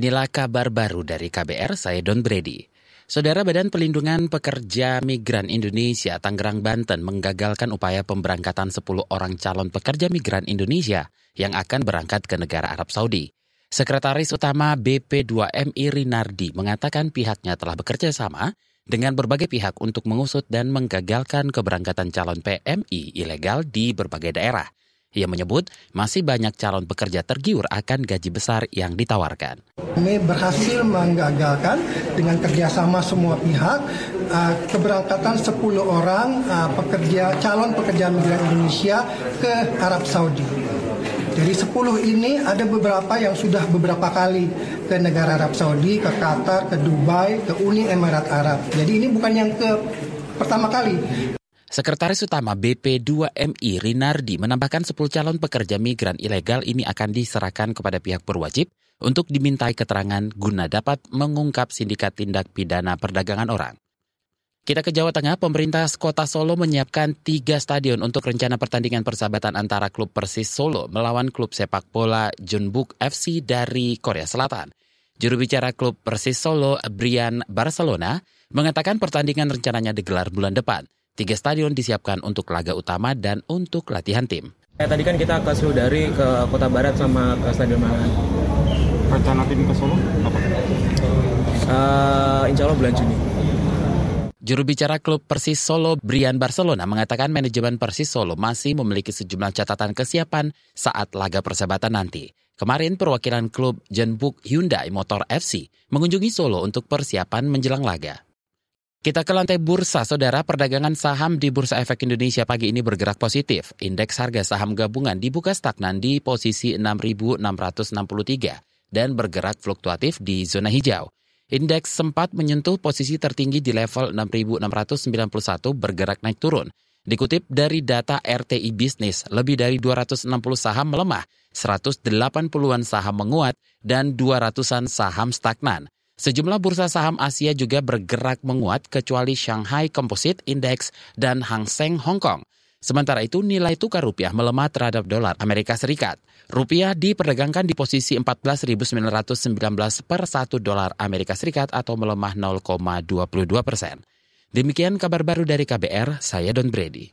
Inilah kabar baru dari KBR, saya Don Brady. Saudara Badan Pelindungan Pekerja Migran Indonesia Tangerang Banten menggagalkan upaya pemberangkatan 10 orang calon pekerja migran Indonesia yang akan berangkat ke negara Arab Saudi. Sekretaris Utama BP2MI Rinardi mengatakan pihaknya telah bekerja sama dengan berbagai pihak untuk mengusut dan menggagalkan keberangkatan calon PMI ilegal di berbagai daerah. Ia menyebut masih banyak calon pekerja tergiur akan gaji besar yang ditawarkan. Kami berhasil menggagalkan dengan kerjasama semua pihak uh, keberangkatan 10 orang uh, pekerja calon pekerja migran Indonesia ke Arab Saudi. Dari 10 ini ada beberapa yang sudah beberapa kali ke negara Arab Saudi, ke Qatar, ke Dubai, ke Uni Emirat Arab. Jadi ini bukan yang ke pertama kali. Sekretaris Utama BP2MI Rinardi menambahkan 10 calon pekerja migran ilegal ini akan diserahkan kepada pihak berwajib untuk dimintai keterangan guna dapat mengungkap sindikat tindak pidana perdagangan orang. Kita ke Jawa Tengah, pemerintah kota Solo menyiapkan tiga stadion untuk rencana pertandingan persahabatan antara klub Persis Solo melawan klub sepak bola Jeonbuk FC dari Korea Selatan. Juru bicara klub Persis Solo, Brian Barcelona, mengatakan pertandingan rencananya digelar bulan depan. Tiga stadion disiapkan untuk laga utama dan untuk latihan tim. Ya, tadi kan kita ke Seludari, ke Kota Barat sama ke Stadion Mangan. Rencana tim ke Solo apa? Uh, insya Allah bulan Juni. Juru bicara klub Persis Solo, Brian Barcelona, mengatakan manajemen Persis Solo masih memiliki sejumlah catatan kesiapan saat laga persahabatan nanti. Kemarin perwakilan klub Jenbuk Hyundai Motor FC mengunjungi Solo untuk persiapan menjelang laga. Kita ke lantai bursa, saudara perdagangan saham di Bursa Efek Indonesia pagi ini bergerak positif. Indeks harga saham gabungan dibuka stagnan di posisi 6.663 dan bergerak fluktuatif di zona hijau. Indeks sempat menyentuh posisi tertinggi di level 6.691 bergerak naik turun. Dikutip dari data RTI Bisnis, lebih dari 260 saham melemah, 180-an saham menguat, dan 200-an saham stagnan. Sejumlah bursa saham Asia juga bergerak menguat kecuali Shanghai Composite Index dan Hang Seng Hong Kong. Sementara itu nilai tukar rupiah melemah terhadap dolar Amerika Serikat. Rupiah diperdagangkan di posisi 14.919 per 1 dolar Amerika Serikat atau melemah 0,22 persen. Demikian kabar baru dari KBR, saya Don Brady.